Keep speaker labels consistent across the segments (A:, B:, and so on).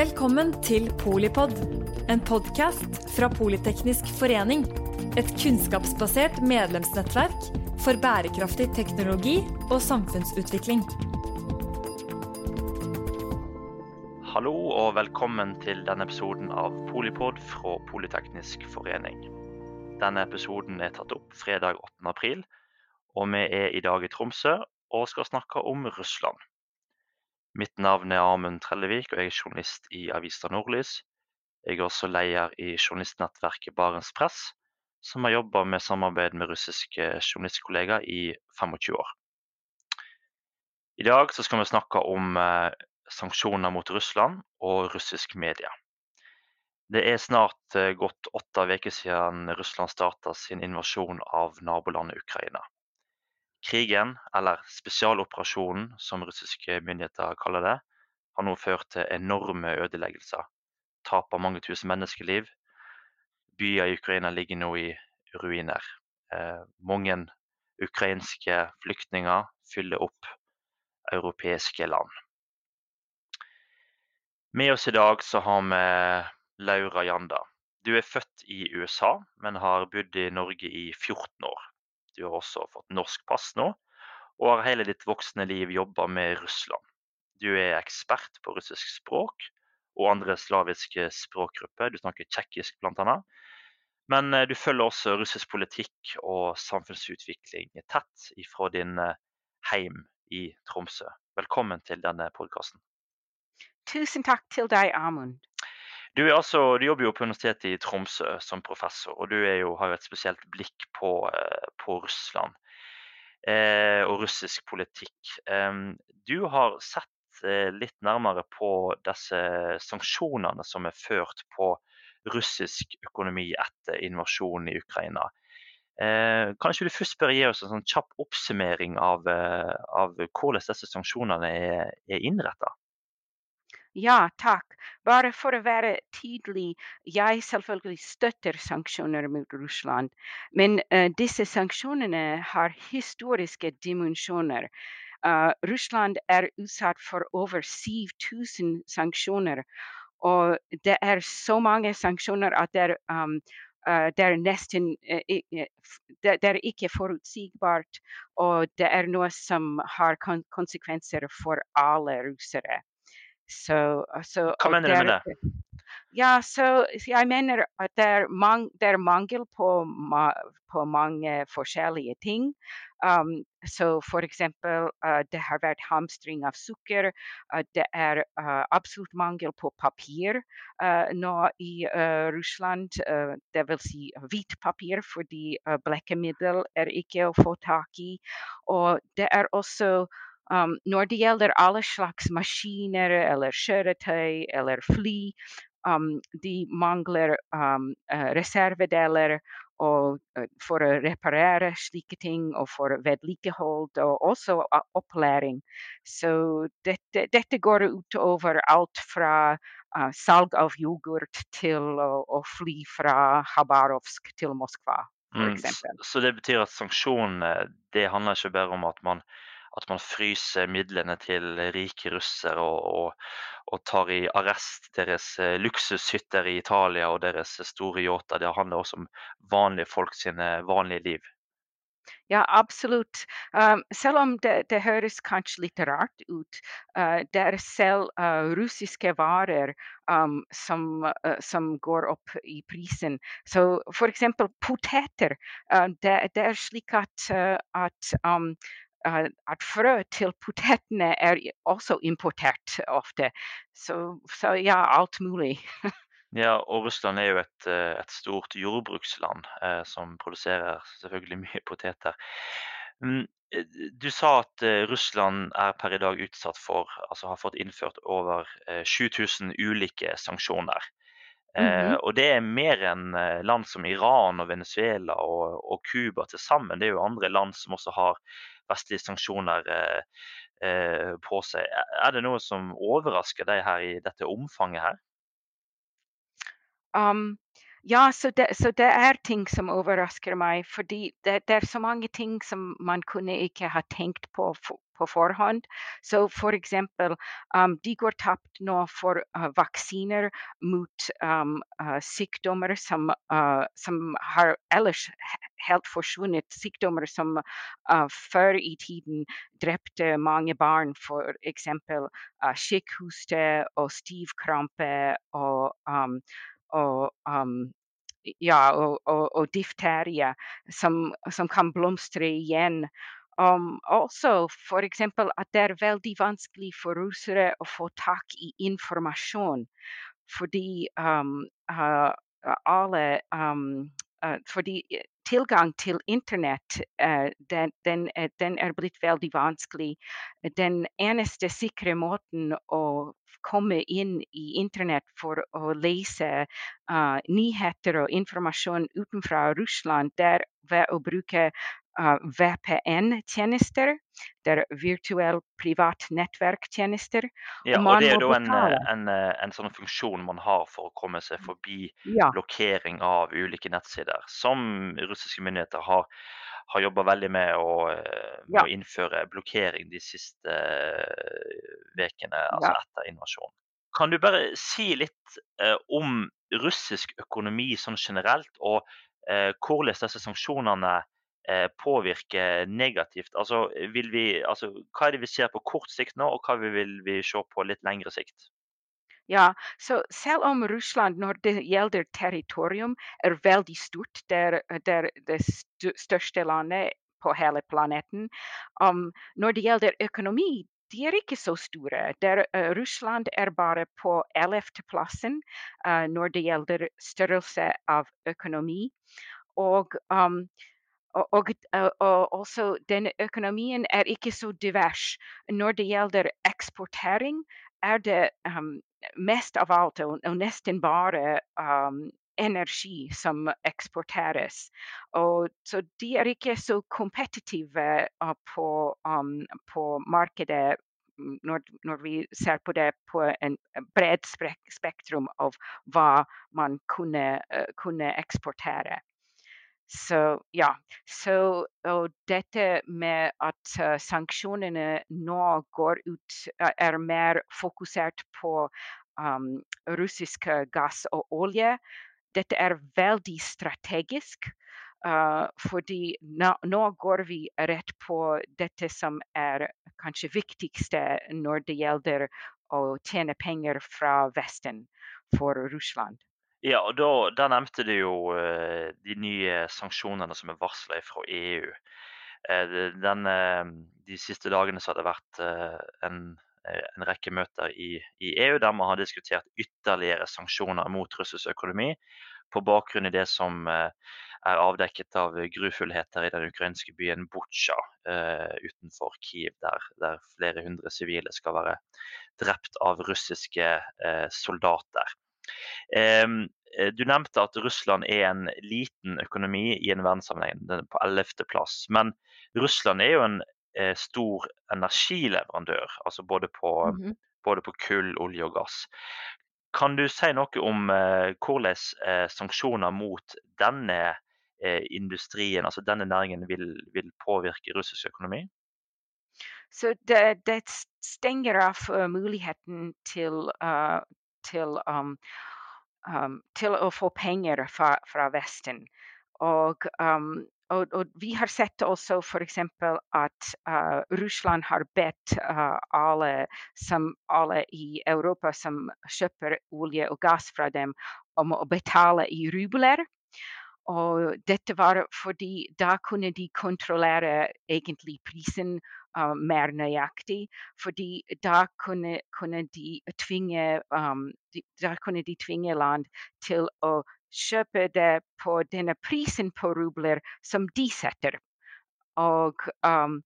A: Velkommen til Polipod, en podkast fra Politeknisk forening. Et kunnskapsbasert medlemsnettverk for bærekraftig teknologi og samfunnsutvikling.
B: Hallo og velkommen til denne episoden av Polipod fra Politeknisk forening. Denne episoden er tatt opp fredag 8. april, og vi er i dag i Tromsø og skal snakke om Russland. Mitt navn er Amund Trellevik, og jeg er journalist i avisa Nordlys. Jeg er også leder i journalistnettverket Barents Press, som har jobba med samarbeid med russiske journalistkollegaer i 25 år. I dag skal vi snakke om eh, sanksjoner mot Russland og russisk media. Det er snart eh, gått åtte uker siden Russland starta sin invasjon av nabolandet Ukraina. Krigen, eller spesialoperasjonen som russiske myndigheter kaller det, har nå ført til enorme ødeleggelser. Tap av mange tusen menneskeliv. Byer i Ukraina ligger nå i ruiner. Eh, mange ukrainske flyktninger fyller opp europeiske land. Med oss i dag så har vi Laura Janda. Du er født i USA, men har bodd i Norge i 14 år. Du har også fått norsk pass nå, og har hele ditt voksne liv jobba med Russland. Du er ekspert på russisk språk og andre slaviske språkgrupper. Du snakker tsjekkisk bl.a. Men eh, du følger også russisk politikk og samfunnsutvikling tett ifra din eh, heim i Tromsø. Velkommen til denne podkasten.
C: Tusen takk til deg, Amund.
B: Du, altså, du, jobber jo på Universitetet i Tromsø som professor, og du jo, har jo et spesielt blikk på, eh, på Russland eh, og russisk politikk. Eh, du har sett eh, litt nærmere på disse sanksjonene som er ført på russisk økonomi etter invasjonen i Ukraina. Eh, kan ikke du først bare gi oss en sånn kjapp oppsummering av, eh, av hvordan disse sanksjonene er, er innretta?
C: Ja, takk. Bare for å være tydelig, jeg selvfølgelig støtter sanksjoner mot Russland. Men uh, disse sanksjonene har historiske dimensjoner. Uh, Russland er utsatt for over 7000 sanksjoner. Og det er så mange sanksjoner at det er, um, uh, det er nesten det, er ikke forutsigbart. Og det er noe som har kon konsekvenser for alle russere.
B: Så, so Hva mener du med det?
C: Ja, så jeg mener at det er, mang, det er mangel på, på, mange forskjellige ting. Um, så f.eks. Uh, det har vært hamstring av sukker. Uh, det er uh, absolutt mangel på papir uh, nå i uh, Russland. Uh, vil si hvitt papir, fordi blekkemiddel er ikke å få tak i. Og det er også Um, når det gjelder alle slags maskiner eller kjøretøy eller fly, um, de mangler um, uh, reservedeler og, uh, for å reparere slike ting og for vedlikehold og også opplæring. Så dette, dette, går ut over alt fra uh, salg av yoghurt til å fly fra Habarovsk til Moskva. Mm,
B: så det betyr at sanksjonene det handler ikke bare om at man at man fryser midlene til rike russere og, og, og tar i arrest deres eh, luksushytter i Italia og deres store yachter. Det handler også om vanlige folk sine vanlige liv.
C: Ja, absolutt. Um, selv om det, det, høres kanskje litt rart ut. Uh, det er selv uh, russiske varer um, som, uh, som, går opp i prisen. Så f.eks. poteter. Det, det, er slik at, at um, at frø til potetene er også importert ofte. Så, så ja, alt mulig.
B: ja, og Russland er jo et, eh, et stort jordbruksland eh, som produserer selvfølgelig mye poteter. Mm, eh, du sa at eh, Russland er per i dag utsatt for, altså har fått innført over 7000 ulike sanksjoner. Mm -hmm. og det er mer enn land som Iran og Venezuela og Cuba til sammen. Det er jo andre land som også har vestlige sanksjoner eh, eh, på seg. Er det noe som overrasker deg her i dette omfanget her?
C: Um, Ja, så det, så det er ting som overrasker meg, fordi det, det er så mange ting som man kunne ikke ha tenkt på for, på forhånd. Så for eksempel, um, de går tapt nå for uh, vaksiner mot um, uh, sykdommer som, uh, som har ellers helt forsvunnet. Sykdommer som før i tiden drepte mange barn, f.eks. Uh, skikkhoste og stivkrampe og um, og um, ja, og, og, difteria som, som, kan blomstre igjen. Um, også f.eks. at det er veldig vanskelig for russere å få tak i informasjon. Fordi um, uh, alle um, uh, fordi tilgang til internett uh, den, den, den, er blitt veldig vanskelig. Den eneste sikre måten å komme inn i internett for å lese uh, nyheter og informasjon utenfra Russland, der ved å bruke VPN-tjenester. Det er virtuell privat nettverktjenester.
B: Ja, og det er da en, en, en, sånn funksjon man har for å komme seg forbi ja. blokkering av ulike nettsider, som russiske myndigheter har har jobba veldig med å, eh, med ja. å, innføre blokkering de siste ukene, altså etter invasjonen. Kan du bare si litt eh, om russisk økonomi sånn generelt, og hvordan disse sanksjonene påvirker negativt? Altså, vi, altså, hva er det vi ser på kort sikt nå, og hva vil vi se på litt lengre sikt?
C: Ja, så selv om Russland når det gjelder territorium er veldig stort, det, er det største landet på hele planeten. Um, når det gjelder økonomi, de er ikke så store. Der, uh, Russland er bare på ellevteplassen uh, når det gjelder størrelse av økonomi. Og um, og, og, og, også denne økonomien er ikke så divers. Når det gjelder eksportering, er det um, mest av alt, og nesten bare um, energi som eksporteres. Og, så de er ikke så kompetitive uh, på, um, på, markedet mm, når, når, vi ser på det på en bred spektrum av hva man kunne, uh, kunne eksportere. Så ja. Så, og dette med at uh, sanksjonene nå går ut, er mer fokusert på um, russisk gass og olje. Dette er veldig strategisk. Uh, fordi nå, nå, går vi rett på dette som er kanskje viktigste når det gjelder å tjene penger fra Vesten for Russland.
B: Ja, og da, da nevnte du jo uh, de nye sanksjonene som er varsla fra EU. Uh, den, uh, de siste dagene så har det vært en, en, rekke møter i, i, EU der man har diskutert ytterligere sanksjoner mot russisk økonomi på bakgrunn i det som er avdekket av grufullheter i den ukrainske byen Butsja utenfor Kiev, der, der, flere hundre sivile skal være drept av russiske soldater. Eh, du nevnte at Russland er en liten økonomi i en verdenssammenheng, på 11.-plass. Men Russland er jo en eh, stor energileverandør, altså både på, mm -hmm. både på, kull, olje og gass. Kan du si noe om eh, hvordan eh, sanksjoner mot denne eh, industrien, altså denne næringen, vil, vil påvirke russisk økonomi?
C: Så det, det stenger av uh, muligheten til, uh, til, um, um, til å få penger fra, fra Vesten. Og, um, og, og, vi har sett også f.eks. at uh, Russland har bedt uh, alle, som, alle i Europa som kjøper olje og gass fra dem, om å betale i rubler. Og dette var fordi da kunne de kontrollere egentlig prisen uh, mer nøyaktig. Fordi da kunne, kunne de tvinge um, de, da kunne de tvinge land til å kjøpe det på denne prisen på rubler som de setter. Og, um,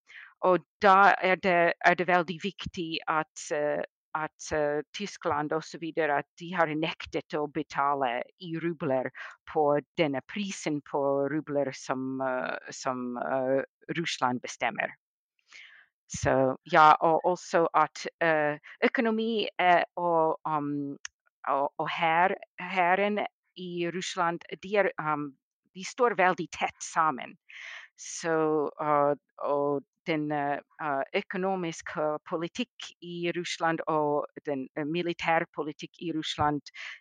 C: og da er det, er det, veldig viktig at uh, at uh, Tyskland osv. at de har nektet å betale i rubler på denne prisen på rubler som, uh, som uh, Russland bestemmer. Så ja, og også at økonomi og, um, og, og her, hæren i Russland de, er, um, de står veldig tett sammen. Så, uh, og den uh, økonomiske politikk i Russland og den uh, militærpolitikk i Russland,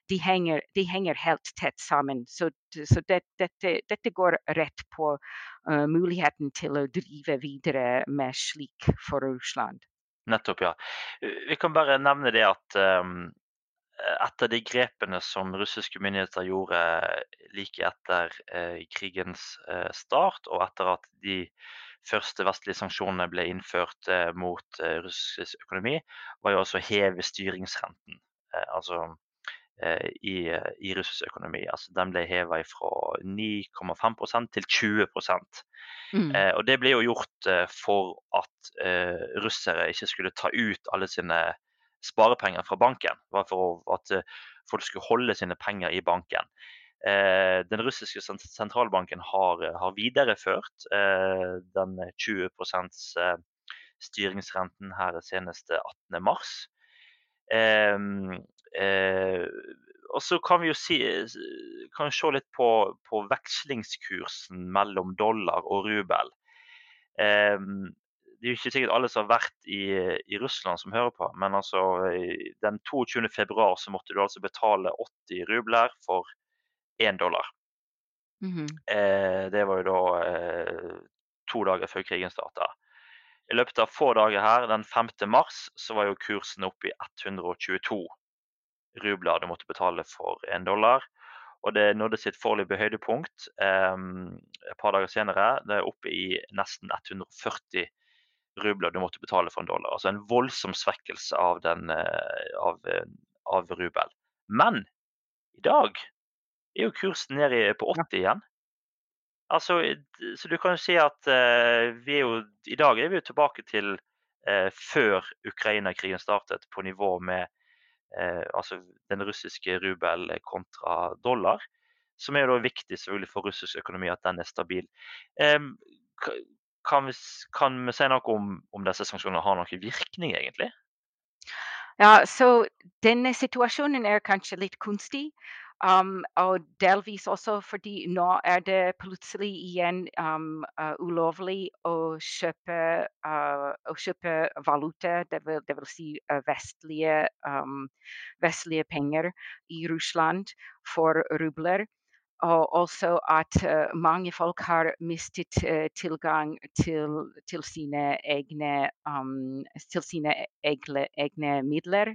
C: de henger, de henger, helt tett sammen. Så, så det, dette, dette, går rett på uh, muligheten til å drive videre med slik for Russland.
B: Nettopp, ja. Vi kan bare nevne det at um, etter de grepene som russiske myndigheter gjorde like etter uh, krigens start, og etter at de første vestlige sanksjonene ble innført mot russisk økonomi, var jo også å heve styringsrenten. altså i, i, russisk økonomi. Altså, den ble heva fra 9,5 til 20 mm. eh, og Det ble jo gjort eh, for at eh, russere ikke skulle ta ut alle sine sparepenger fra banken. Bare for at eh, folk skulle holde sine penger i banken. Eh, den russiske sentralbanken har, har videreført eh, den 20 styringsrenten her seneste 18.3. Eh, Eh, og så kan vi jo si, kan se litt på, på vekslingskursen mellom dollar og rubel. Eh, det er jo ikke sikkert alle som har vært i, i Russland som hører på, men altså, den 22. februar så måtte du altså betale 80 rubler for 1 dollar. Mm -hmm. eh, det var jo da eh, to dager før krigen starta. I løpet av få dager her, den 5. mars, så var jo kursen oppe i 122 rubler du måtte betale for én dollar. Og det nådde sitt foreløpige høydepunkt eh, et par dager senere. Det er oppe i nesten 140 rubler du måtte betale for en dollar. Altså en voldsom svekkelse av, den, eh, av, eh, av rubel. Men i dag er jo kursen nede på 80 igjen. Altså, så du kan jo si at uh, vi er jo, i dag er vi jo tilbake til uh, før Ukraina-krigen startet, på nivå med Eh, altså den russiske rubel kontra dollar. Som er jo viktig selvfølgelig for russisk økonomi at den er stabil. Kan vi, kan vi si noe om, om disse sanksjonene har noen virkning, egentlig?
C: Ja, så denne situasjonen er kanskje litt kunstig. Um, og delvis også fordi nå er det plutselig igjen um, uh, ulovlig å kjøpe, uh, å kjøpe valuta, det vil, si uh, vestlige, um, vestlige, penger i Russland for rubler. Og også at mange folk har mistet tilgang til, til sine egne, til sine egne, egne midler,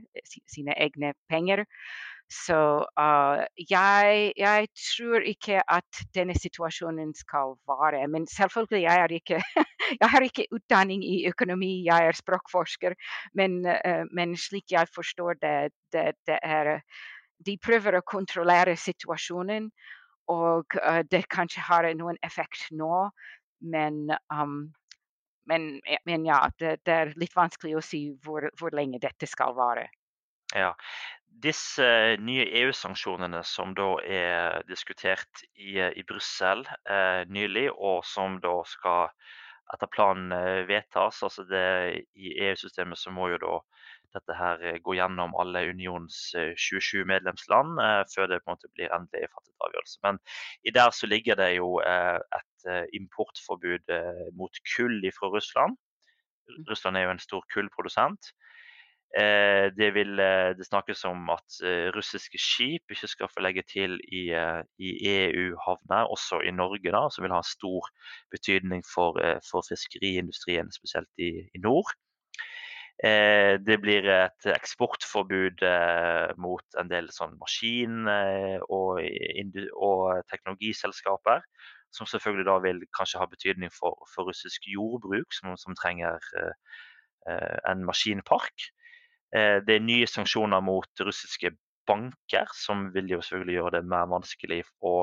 C: sine egne penger. Så uh, jeg, jeg, tror ikke at denne situasjonen skal vare. Men selvfølgelig, jeg, er ikke, jeg har ikke utdanning i økonomi, jeg er språkforsker. Men, uh, men slik jeg forstår det, det, det, er De prøver å kontrollere situasjonen, og uh, det kanskje har noen effekt nå. Men, um, men, men ja, det, det, er litt vanskelig å si hvor, hvor lenge dette skal vare.
B: Ja, disse nye EU-sanksjonene som da er diskutert i, i Brussel eh, nylig, og som da skal etter planen eh, vedtas altså det, I EU-systemet så må jo da dette her går gjennom alle unions 27 eh, medlemsland eh, før det på en måte blir endelig fattet avgjørelse. Men i der så ligger det jo eh, et importforbud mot kull fra Russland. Mm. Russland er jo en stor kullprodusent. Eh, det, vil, eh, det snakkes om at eh, russiske skip ikke skal få legge til i, i EU-havner, også i Norge, da, som vil ha stor betydning for, for fiskeriindustrien, spesielt i, i nord. Det blir et eksportforbud mot en del sånn maskin- og, og, teknologiselskaper. Som selvfølgelig da vil kanskje ha betydning for, for russisk jordbruk, som, som trenger en maskinpark. Eh, det er nye sanksjoner mot russiske banker, som vil jo selvfølgelig gjøre det mer vanskelig å,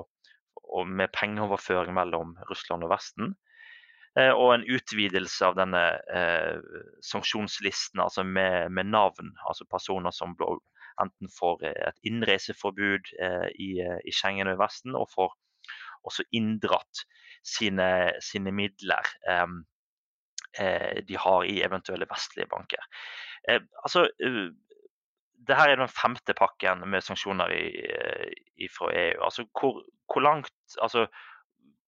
B: og med pengeoverføring mellom Russland og Vesten. Eh, og en utvidelse av denne eh, sanksjonslisten altså med, med, navn. Altså personer som enten får et innreiseforbud eh, i, i, Schengen og Vesten, og får også inndratt sine, sine midler. Eh, Eh, de har i eventuelle vestlige banker. Eh, altså, dette er den femte pakken med sanksjoner i, i, fra EU. Altså, hvor, hvor, langt, altså,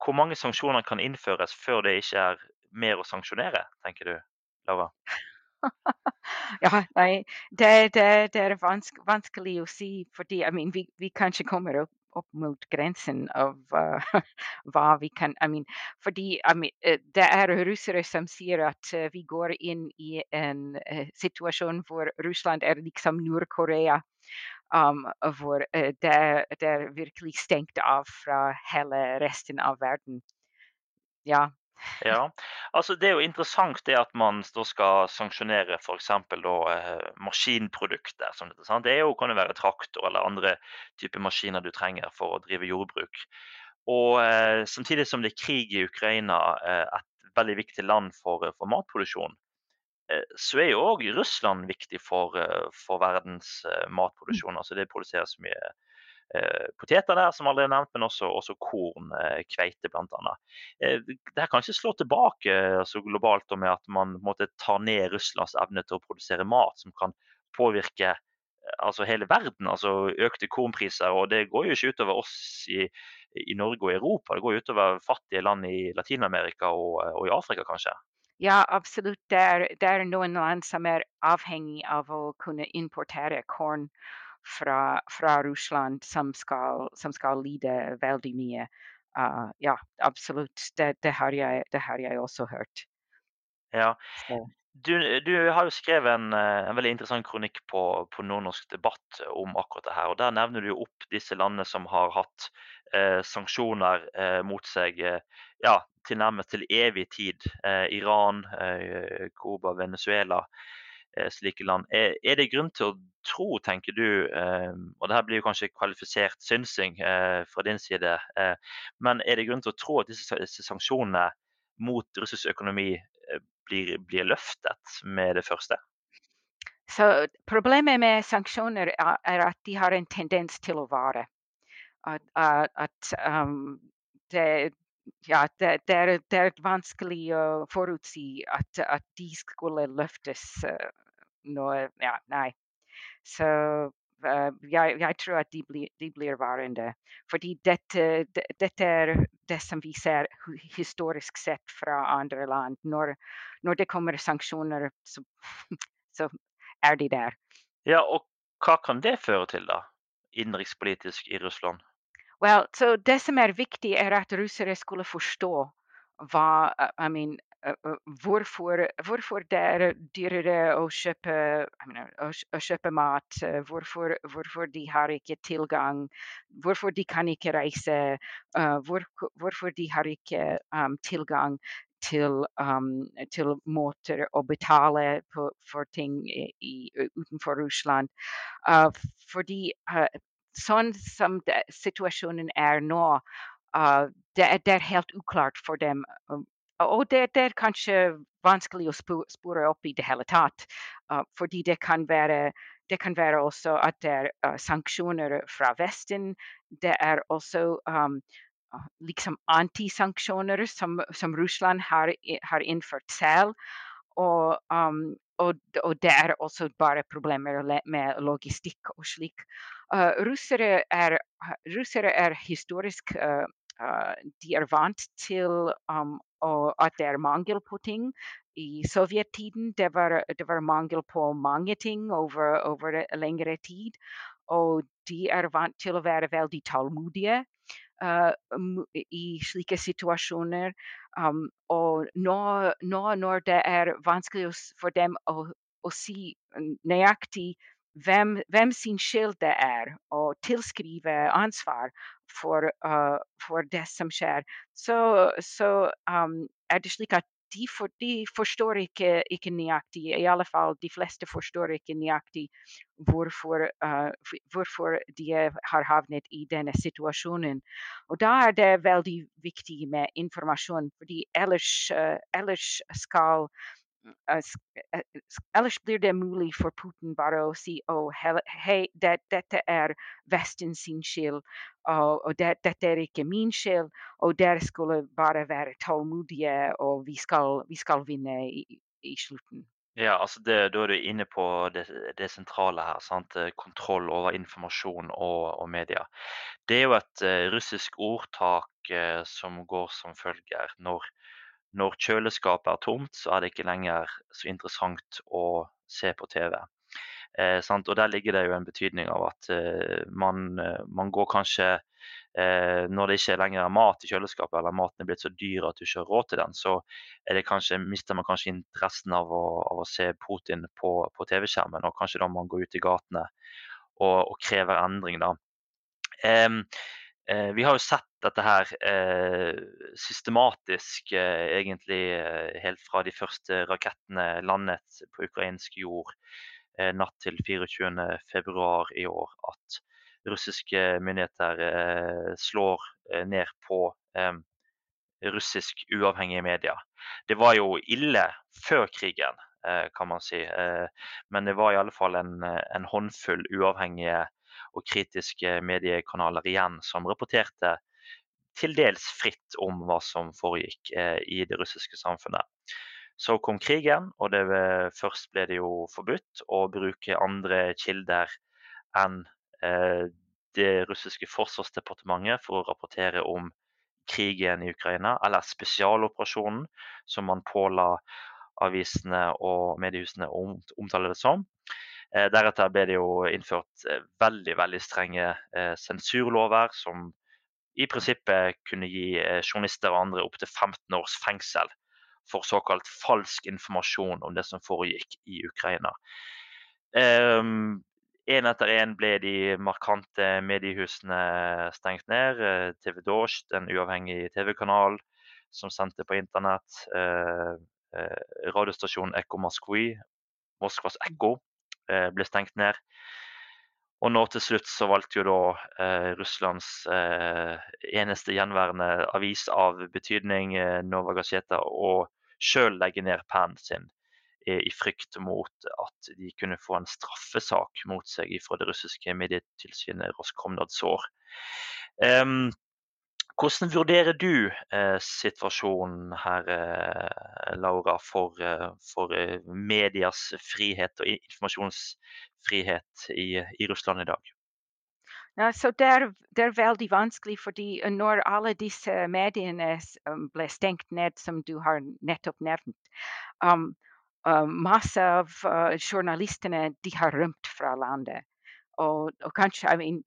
B: hvor mange sanksjoner kan innføres før det ikke er mer å sanksjonere, tenker du, Laura?
C: ja, nei, det, det, det er vanskelig, vanskelig å si, fordi I mean, vi, vi kanskje kommer opp opp mot grensen av uh, hva vi kan I mean, Fordi I mean, eh, det er russere som sier at uh, vi går inn i en uh, situasjon hvor Russland er liksom Nord-Korea. Um, hvor det, det, er virkelig stengt av fra hele resten av verden. Ja,
B: ja, altså Det er jo interessant det at man da skal sanksjonere f.eks. Eh, maskinprodukter. Som dette, sant? Det er jo, kan jo være traktor eller andre typer maskiner du trenger for å drive jordbruk. Og eh, Samtidig som det er krig i Ukraina, eh, et veldig viktig land for, for matproduksjon, eh, så er jo òg Russland viktig for, eh, for verdens eh, matproduksjon. Altså Det produseres mye Eh, poteter der, som allerede nevnt, men også, også korn, eh, kveite bl.a. Eh, det kan ikke slå tilbake altså globalt med at man måtte ta ned Russlands evne til å produsere mat, som kan påvirke altså hele verden. altså Økte kornpriser. og Det går jo ikke utover oss i, i Norge og Europa, det går utover fattige land i Latin-Amerika og, og, i Afrika, kanskje.
C: Ja, absolutt. Det er, det er noen land som er avhengig av å kunne importere korn fra, fra Russland som skal, som skal, lide veldig mye. Uh, ja, absolutt. Det, det, har jeg, det, har jeg, også hørt.
B: Ja. Du, du, har jo skrevet en, en, veldig interessant kronikk på, på Nordnorsk debatt om akkurat det her. og Der nevner du jo opp disse landene som har hatt eh, sanksjoner eh, mot seg eh, ja, til nærmest til evig tid. Eh, Iran, eh, Cuba, Venezuela. Eh, slike land. Er, er, det grunn til å tro, tenker du, eh, og det her blir jo kanskje kvalifisert synsing eh, fra din side, men er det grunn til å tro at disse, disse sanksjonene mot russisk økonomi blir, blir, løftet med det første?
C: Så Problemet med sanksjoner er at de har en tendens til å vare. At, at um, det, ja, det, det, er, det, er, vanskelig å forutsi at, at de skulle løftes uh, nå. Ja, nei. Så uh, jeg, jeg, tror at de, bli, de, blir varende. Fordi dette, dette, er det som vi ser historisk sett fra andre land. Når, når det kommer sanksjoner, så, så, er de der.
B: Ja, og hva kan det føre til, da? Innenrikspolitisk i Russland?
C: Well, so det som er viktig, er at russere skulle forstå hva I mean, hvorfor, hvorfor det er dyrere å kjøpe, mean, å, å kjøpe mat. Hvorfor, hvorfor, de har ikke tilgang. Hvorfor de kan ikke reise. Uh, hvor, hvorfor de har ikke um, tilgang til, um, til, måter å betale på, for ting i, utenfor Russland. Uh, fordi uh, sånn som det, situasjonen er nå, det, det, er helt uklart for dem og det, det, er kanskje vanskelig å spore opp i det hele tatt. Uh, fordi det kan, være, det kan være også at det er uh, sanksjoner fra Vesten. Det er også um, liksom antisanksjoner som, som Russland har, har, innført selv. Og, um, og, og, det er også bare problemer med logistikk og slik. Uh, russere, er, russere, er, historisk uh, uh, de er vant til um, og at det er mangel på ting. I sovjettiden det var det var mangel på mange ting over, over lengre tid. Og de er vant til å være veldig tålmodige uh, i slike situasjoner. Um, og nå, nå, når det er vanskelig for dem å, å si nøyaktig hvem, hvem, sin skyld det er, og tilskrive ansvar for, uh, for det som skjer, så, så um, er det slik at de, for, de forstår ikke, ikke, nøyaktig, i alle fall de fleste forstår ikke nøyaktig hvorfor, uh, hvorfor de har havnet i denne situasjonen. Og da er det veldig viktig med informasjon, fordi ellers, uh, ellers skal ellers blir det mulig for Putin bare å si oh, hei, det, dette er Vesten sin skyld, og, og det, dette er ikke min skyld, og dere skulle bare være tålmodige, og vi skal, vi skal vinne i, i slutten.
B: Ja, altså det, Da er du inne på det, det sentrale her. Sant? Kontroll over informasjon og, og media. Det er jo et uh, russisk ordtak uh, som går som følger. Når, når, kjøleskapet er tomt, så er det ikke lenger så interessant å se på TV. Uh, og Der ligger det jo en betydning av at man, man, går kanskje Eh, når det ikke lenger er mat i kjøleskapet, eller maten er blitt så dyr at du ikke har råd til den, så kanskje, mister man kanskje interessen av å, av å se Putin på, på TV-skjermen. Og kanskje da man går ut i gatene og, og krever endring, da. Eh, vi har jo sett dette her eh, systematisk, eh, egentlig helt fra de første rakettene landet på ukrainsk jord natt til 24.2 i år, at russiske myndigheter slår ned på russisk uavhengige medier. Det var jo ille før krigen, kan man si. Men det var i alle fall en, en håndfull uavhengige og kritiske mediekanaler igjen som rapporterte til dels fritt om hva som foregikk i det russiske samfunnet. Så kom krigen, og det, først ble det jo forbudt å bruke andre kilder enn Eh, det russiske forsvarsdepartementet for å rapportere om krigen i Ukraina, eller spesialoperasjonen, som man påla avisene og mediehusene å omtale det som. Eh, deretter ble det jo innført eh, veldig veldig strenge sensurlover som i prinsippet kunne gi journalister og andre opptil 15 års fengsel for såkalt falsk informasjon om det som foregikk i Ukraina. Um, Én etter én ble de markante mediehusene stengt ned. Eh, TV Dosh, en uavhengig TV-kanal som sendte på internett. Eh, eh, radiostasjonen Ekko Moskvi, Moskvas Ekko, ble stengt ned. Og nå til slutt så valgte jo da eh, Russlands eh, eneste gjenværende avis av betydning, eh, Nova Gazeta, å sjøl legge ned pennen sin i frykt mot at de kunne få en straffesak mot seg fra det russiske medietilsynet Roskomnadzor. Um, hvordan vurderer du eh, situasjonen her, eh, Laura, for, eh, for eh, medias frihet og informasjonsfrihet i, i Russland i dag?
C: Ja, så det er, det er, veldig vanskelig, fordi når alle disse mediene ble stengt ned, som du har nettopp nevnt, um, um, masse av uh, journalistene har rømt fra landet. Og, og kanskje I mean,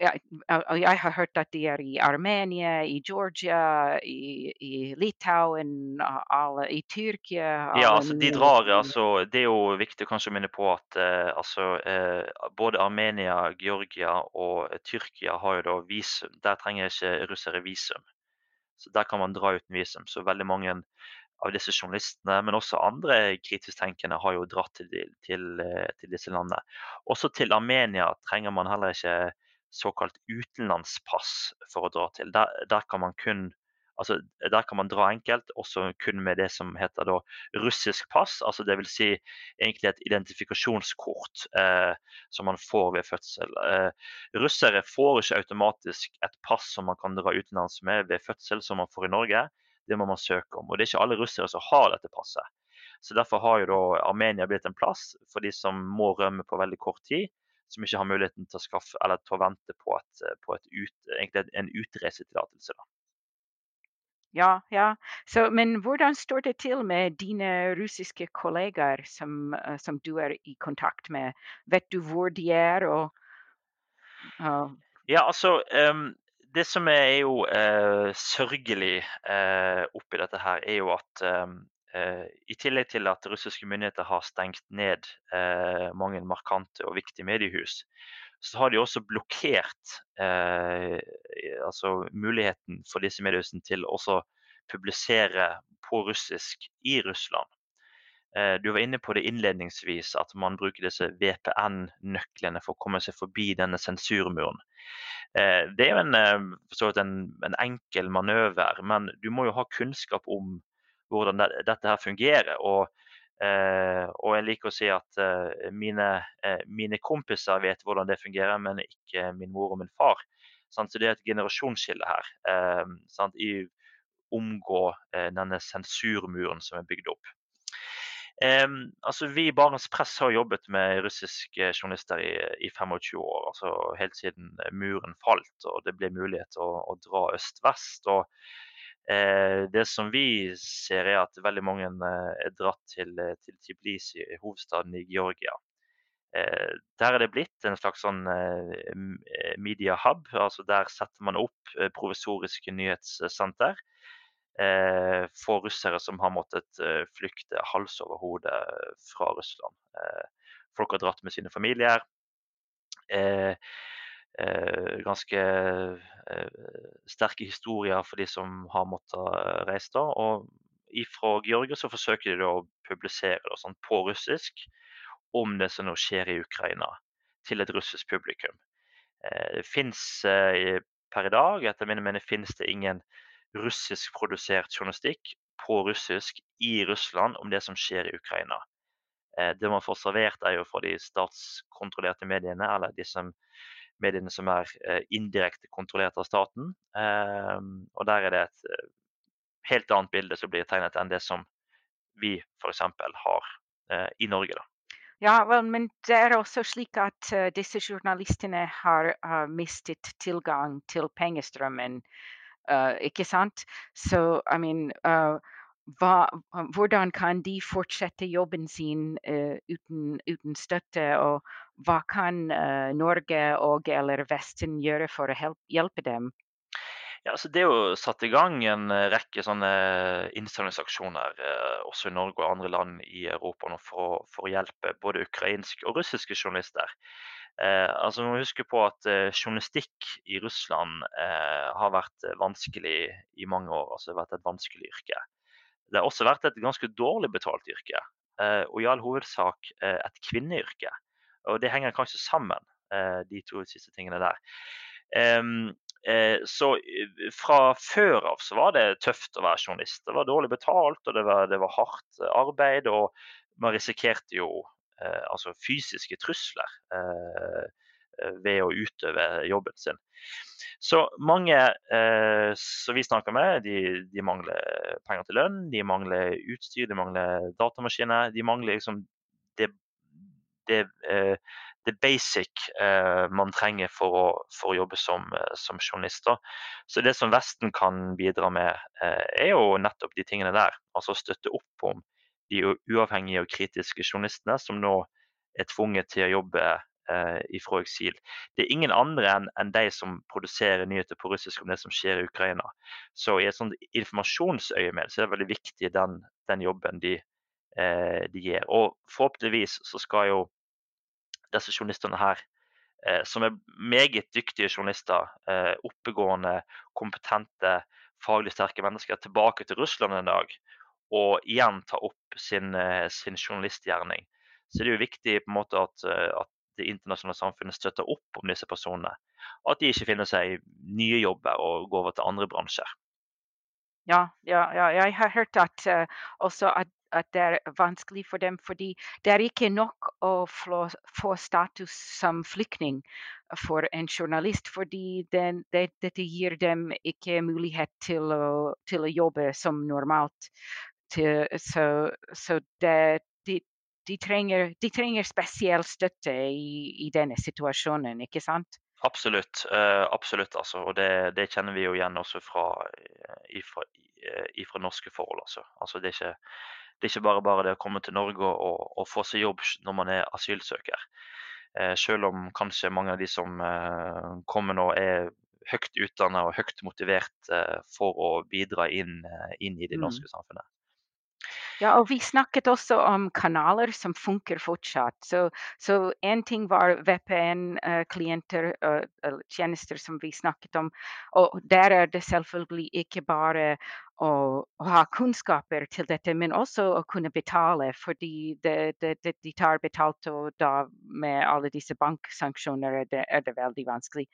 C: jeg, har hørt at de er i Armenia, i Georgia, i, i Litauen, alle, i Tyrkia
B: Ja, altså de drar, altså, Det er jo viktig kanskje å minne på at eh, altså, eh, både Armenia, Georgia og Tyrkia har jo da visum. Der trenger ikke russere visum. Så Der kan man dra uten visum. Så veldig mange av disse journalistene, men også andre kritisk tenkende har jo dratt til, til, eh, til, disse landene. Også til Armenia trenger man heller ikke såkalt utenlandspass for å dra til. Der, der kan kun Altså, der kan man dra enkelt, også kun med det som heter da, russisk pass. altså Dvs. Si egentlig et identifikasjonskort eh, som man får ved fødsel. Eh, russere får ikke automatisk et pass som man kan dra utenlands med ved fødsel, som man får i Norge det må man søke om. Og Det er ikke alle russere som har dette passet. Så Derfor har jo da Armenia blitt en plass for de som må rømme på veldig kort tid, som ikke har muligheten til å, skaffe, eller til å vente på, et, på et ut, en utreisetillatelse.
C: Ja, ja. Så, men hvordan står det til med dine russiske kollegaer som, eh, som du er i kontakt med? Vet du hvor de er? Og,
B: og... Ja, altså um, det som er jo eh, sørgelig eh, oppi dette her, er jo at eh, eh, i tillegg til at russiske myndigheter har stengt ned eh, mange markante og viktige mediehus, så har de også blokkert eh, altså muligheten for disse mediehusene til å publisere på russisk i Russland. Du var inne på det innledningsvis, at man bruker disse VPN-nøklene for å komme seg forbi denne sensurmuren. Eh, det er jo en, eh, en, en, enkel manøver, men du må jo ha kunnskap om hvordan det, dette her fungerer. Og, eh, og, jeg liker å si at mine, mine, kompiser vet hvordan det fungerer, men ikke min mor og min far. Så det er et generasjonsskille her. I omgå denne sensurmuren som er bygd opp. Um, altså Vi i Barents Press har jobbet med russiske journalister i, i 25 år. altså Helt siden muren falt og det ble mulighet til å, å dra øst-vest. og Eh, det som vi ser, er at veldig mange eh, er dratt til, eh, til Tbilisi, hovedstaden i Georgia. Der er det blitt en slags sånn media hub. altså Der setter man opp provisoriske nyhetssenter for russere som har måttet flykte hals over hode fra Russland. Folk har dratt med sine familier. Eh, ganske eh, sterke historier for de som har måttet eh, reise. da, og Fra Georgia så forsøker de å publisere det, sånn, på russisk om det som nå skjer i Ukraina, til et russisk publikum. Det fins per i dag, etter mine mening, finnes det ingen russiskprodusert journalistikk på russisk i Russland om det som skjer i Ukraina. Det man får servert, er jo fra de statskontrollerte mediene, eller de som mediene som er eh, indirekte kontrollert av staten. Ehm, og der er det et eh, helt annet bilde som blir tegnet enn det som vi f.eks. har eh, i Norge. da.
C: Ja, vel, men det er også slik at uh, disse journalistene har uh, mistet tilgang til pengestrømmen, uh, ikke sant? Så, I mean, hva, hvordan kan de fortsette jobben sin uten, uten, støtte? Og hva kan uh, Norge og eller Vesten gjøre for å hjelpe dem?
B: Ja, altså det er jo satt i gang en eh, rekke sånne innsamlingsaksjoner eh, også i Norge og andre land i Europa for, for, å hjelpe både ukrainske og russiske journalister. Eh, altså må huske på at eh, Journalistikk i Russland eh, har vært vanskelig i mange år. altså Det har vært et vanskelig yrke. Det har også vært et ganske dårlig betalt yrke, eh, og i all hovedsak eh, et kvinneyrke. Og det henger kanskje sammen, eh, de to siste tingene der. Så fra før av så var det tøft å være journalist. Det var dårlig betalt, og det var, det var hardt arbeid. Og man risikerte jo altså fysiske trusler ved å utøve jobben sin. Så mange eh, som vi snakker med, de, de, mangler penger til lønn, de mangler utstyr, de mangler datamaskiner. De mangler liksom det, det, eh, det basic eh, man trenger for å, for å jobbe som, eh, som journalist. Så det som Vesten kan bidra med, er jo nettopp de tingene der. Altså støtte opp om de uavhengige og kritiske journalistene som nå er tvunget til å jobbe ifra fra eksil. Det er ingen andre enn en de som produserer nyheter på russisk om det som skjer i Ukraina. Så i et sånt informasjonsøyemed så er det veldig viktig den, den jobben de, de gir. Og forhåpentligvis så skal jo disse journalistene her eh, som er meget dyktige journalister, eh, oppegående, kompetente, faglig sterke mennesker, tilbake til Russland en dag og igjen ta opp sin, eh, sin journalistgjerning. Så det er jo viktig på en måte at, eh, at det internasjonale samfunnet støtter opp om disse personene. At de ikke finner seg nye jobber og går over til andre bransjer.
C: Ja, ja, ja jeg har hørt at, uh, også at, at, det er vanskelig for dem, fordi det er ikke nok å få, få status som flyktning for en journalist. Fordi den, det, dette gir dem ikke mulighet til å, til å jobbe som normalt. Til, så, så det, de, de trenger, de trenger spesiell støtte i, i, denne situasjonen, ikke sant?
B: Absolutt. Uh, absolutt altså. Og det, det, kjenner vi jo igjen også fra, ifra, ifra norske forhold. Altså. Altså, det, er ikke, det, er ikke, bare bare det å komme til Norge og, og få seg jobb når man er asylsøker. Selv om kanskje mange av de som kommer nå er høyt utdannet og høyt motivert for å bidra inn, inn i det mm. norske samfunnet.
C: Ja, og vi snakket også om kanaler som funker fortsatt. Så, så en ting var VPN-klienter, uh, uh, tjenester som vi snakket om. Og der er det selvfølgelig ikke bare å, ha kunnskaper til dette, men også å kunne betale. Fordi det, det, det, de tar betalt, og da med alle disse banksanksjoner er det, er det veldig vanskelig.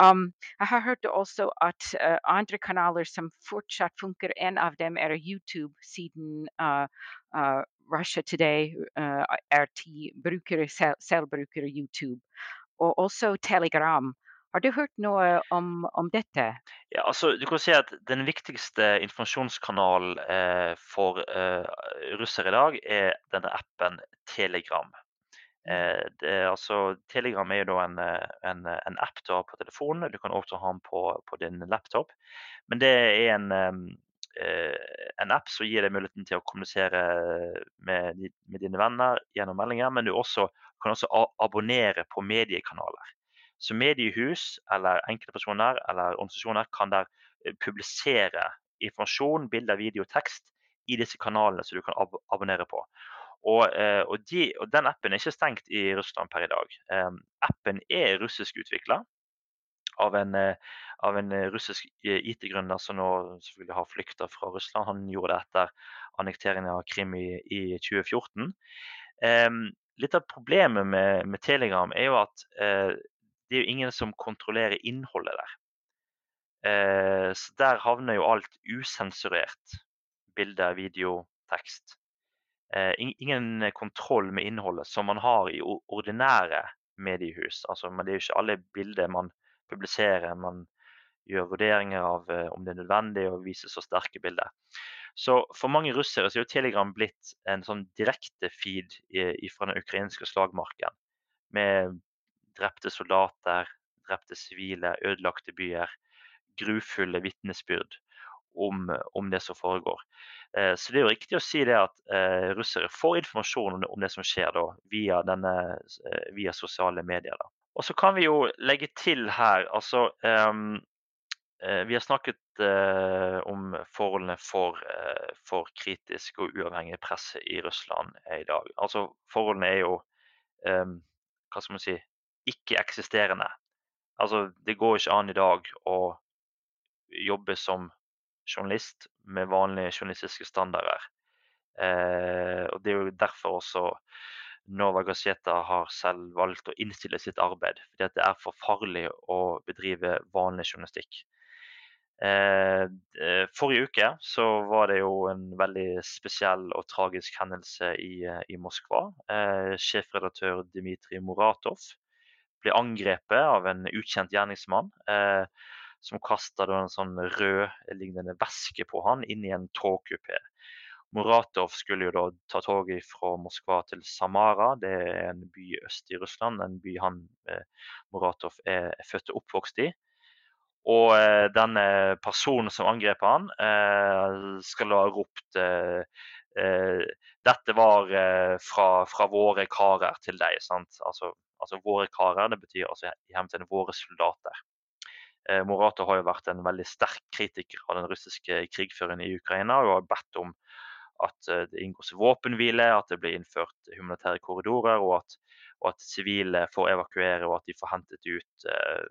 C: Um, jeg har hørt også at uh, andre kanaler som fortsatt funker, en av dem er YouTube, siden uh, uh, Russia Today RT brukere selv, selv YouTube. Og også Telegram Har du hørt noe om, om dette?
B: Ja, altså, du kan si at Den viktigste informasjonskanalen eh, for eh, russere i dag er denne appen Telegram. Eh, det, altså, Telegram er jo en, eh, en, en, app du har på telefonen. Du kan også ha den på, på din laptop. Men det er en, eh, en app som gir deg muligheten til å kommunisere med, med dine venner gjennom meldinger. Men du også, kan også abonnere på mediekanaler. Så mediehus eller enkeltpersoner eller organisasjoner kan der eh, publisere informasjon, bilder, video, tekst i disse kanalene som du kan ab abonnere på. Og, eh, og, de, og, Den appen er ikke stengt i Russland per i dag. Um, appen er russisk utvikla av av en russisk IT-gründer som nå selvfølgelig har flykta fra Russland. Han gjorde det etter annekteringen av Krim i, i 2014. Um, litt av problemet med, med, Telegram er jo at det er jo ingen som kontrollerer innholdet der. Eh, så der havner jo alt usensurert. Bilder, video, tekst. Eh, ingen kontroll med innholdet som man har i ordinære mediehus. Altså, det er jo ikke alle bilder man publiserer. Man gjør vurderinger av eh, om det er nødvendig å vise så sterke bilder. Så for mange russere så er jo Telegram blitt en sånn direkte feed fra den ukrainske slagmarken. Med drepte soldater, drepte sivile, ødelagte byer. Grufulle vitnesbyrd om, om, det som foregår. Eh, så det er jo riktig å si det at eh, russere får informasjon om om det som skjer da, via, denne, eh, via sosiale medier. Da. Og så kan vi jo legge til her altså um, Vi har snakket uh, om forholdene for, uh, for, kritisk og uavhengig presse i Russland i dag. Altså Forholdene er jo um, hva skal man si, ikke-eksisterende. Altså, det går ikke an i dag å jobbe som journalist med vanlige journalistiske standarder. Eh, og Det er jo derfor også Nova Gazeta har selv valgt å innstille sitt arbeid. Fordi det er for farlig å bedrive vanlig journalistikk. Eh, eh, forrige uke så var det jo en veldig spesiell og tragisk hendelse i, i Moskva. Eh, sjefredaktør Dmitrij Muratov ble angrepet av en ukjent gjerningsmann. Eh, som kaster en sånn rødlignende væske på han inn i en togkupé. Muratov skulle jo da ta toget fra Moskva til Samara, det er en by øst i Russland. En by han eh, Muratov er født og oppvokst i. Og eh, denne personen som angrep han, eh, skal ha ropt eh, eh, dette var eh, fra, fra, våre karer til deg. sant? Altså altså våre karer, det betyr altså i hermetegn våre soldater. Morata har jo vært en veldig sterk kritiker av den russiske krigføringen i Ukraina og har bedt om at eh, det inngås våpenhvile, at det blir innført humanitære korridorer, og at, og at sivile får evakuere og at de får hentet ut eh,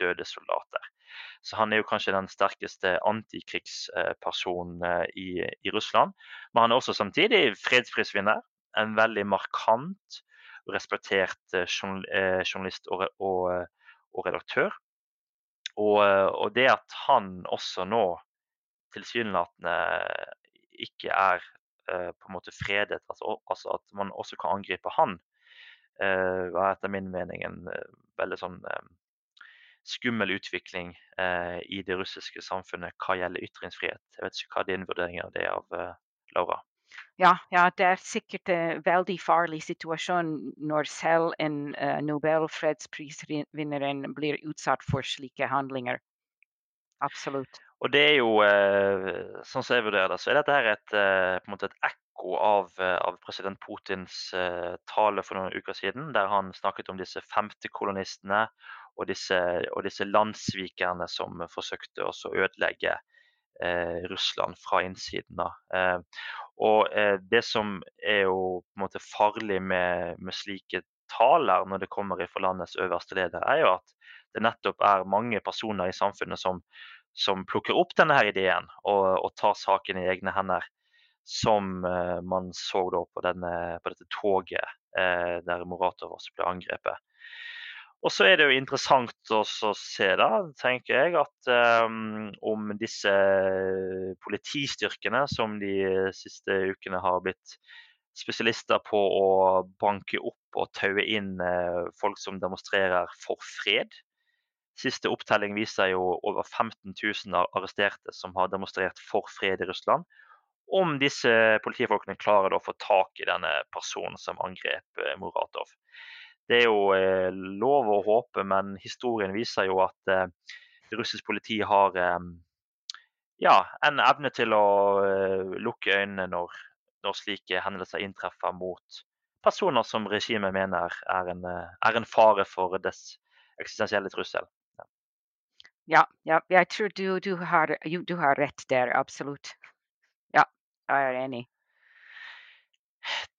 B: døde soldater. Så han er jo kanskje den sterkeste antikrigspersonen eh, i, i, Russland. Men han er også samtidig fredsprisvinner. En veldig markant respektert eh, eh, journalist og, og, og redaktør. Og, og, det at han også nå tilsynelatende ikke er på en måte fredet, altså, altså, at man også kan angripe han, var etter min mening en veldig sånn skummel utvikling i det russiske samfunnet hva gjelder ytringsfrihet. Jeg vet ikke hva din vurdering av det av Laura?
C: Ja, ja, det er sikkert en veldig farlig situasjon når selv en uh, nobelfredsprisvinneren blir utsatt for slike handlinger. Absolutt.
B: Og det er jo, uh, sånn som jeg vurderer det, så er dette her et, uh, på en måte et ekko av, av president Putins tale for noen uker siden, der han snakket om disse femtekolonistene og disse, og disse landssvikerne som forsøkte å ødelegge Russland fra innsiden. Da. Og eh, det som er jo på en måte farlig med, med slike taler når det kommer fra landets øverste leder, er jo at det nettopp er mange personer i samfunnet som, som plukker opp denne her ideen og, og tar saken i egne hender. Som eh, man så på, denne, på, dette toget eh, der Moratov også ble angrepet. Og så er det jo interessant å se, da, tenker jeg, at um, om disse politistyrkene som de siste ukene har blitt spesialister på å banke opp og taue inn uh, folk som demonstrerer for fred, Siste opptelling viser jo over 15 000 arresterte som har demonstrert for fred i Russland. Om disse politifolkene klarer å få tak i denne personen som angrep eh, Muratov. Det er jo eh, lov å håpe, men historien viser jo at eh, russisk politi har ja, en evne til å lukke øynene når, når slike hendelser inntreffer mot personer som regimet mener er en, er en fare for dess eksistensielle trussel.
C: Ja, ja, jeg tror du, du, har, du har rett der, absolutt. Ja, jeg er enig.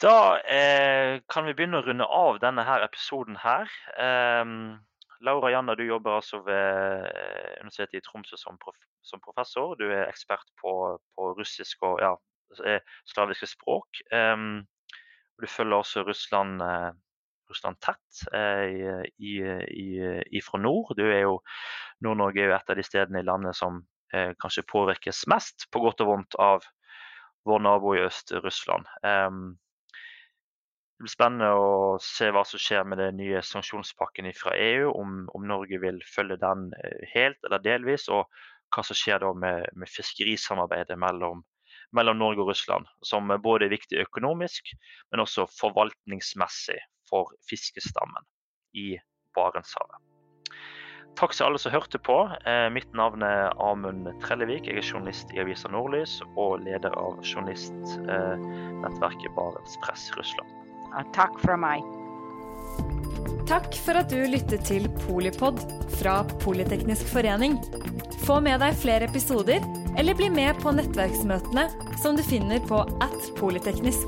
B: Da eh, kan vi begynne å runde av denne her episoden her. Eh, Laura Janna, du jobber altså ved eh, Universitetet i Tromsø som, prof som professor. Du er ekspert på, på russisk og ja, eh, slaviske språk. Um, du følger også Russland eh, Russland tett eh, i, i, fra nord. Du er jo, Nord-Norge er jo et av de stedene i landet som eh, kanskje påvirkes mest, på godt og vondt, av vår nabo i øst, Russland. det blir spennende å se hva som skjer med den nye sanksjonspakken fra EU, om, om, Norge vil følge den eh, helt eller delvis, og hva som skjer da med, med fiskerisamarbeidet mellom mellom Norge og Russland, som både er viktig økonomisk, men også forvaltningsmessig for fiskestammen i Barentshavet. Takk til alle som hørte på. Eh, mitt navn er Amund Trellevik. Jeg er journalist i avisa Nordlys og leder av journalistnettverket Barents Press Russland.
C: Takk fra meg.
A: Takk for at du lyttet til Polipod fra Politeknisk forening. Få med deg flere episoder, eller bli med på nettverksmøtene som du finner på at polyteknisk.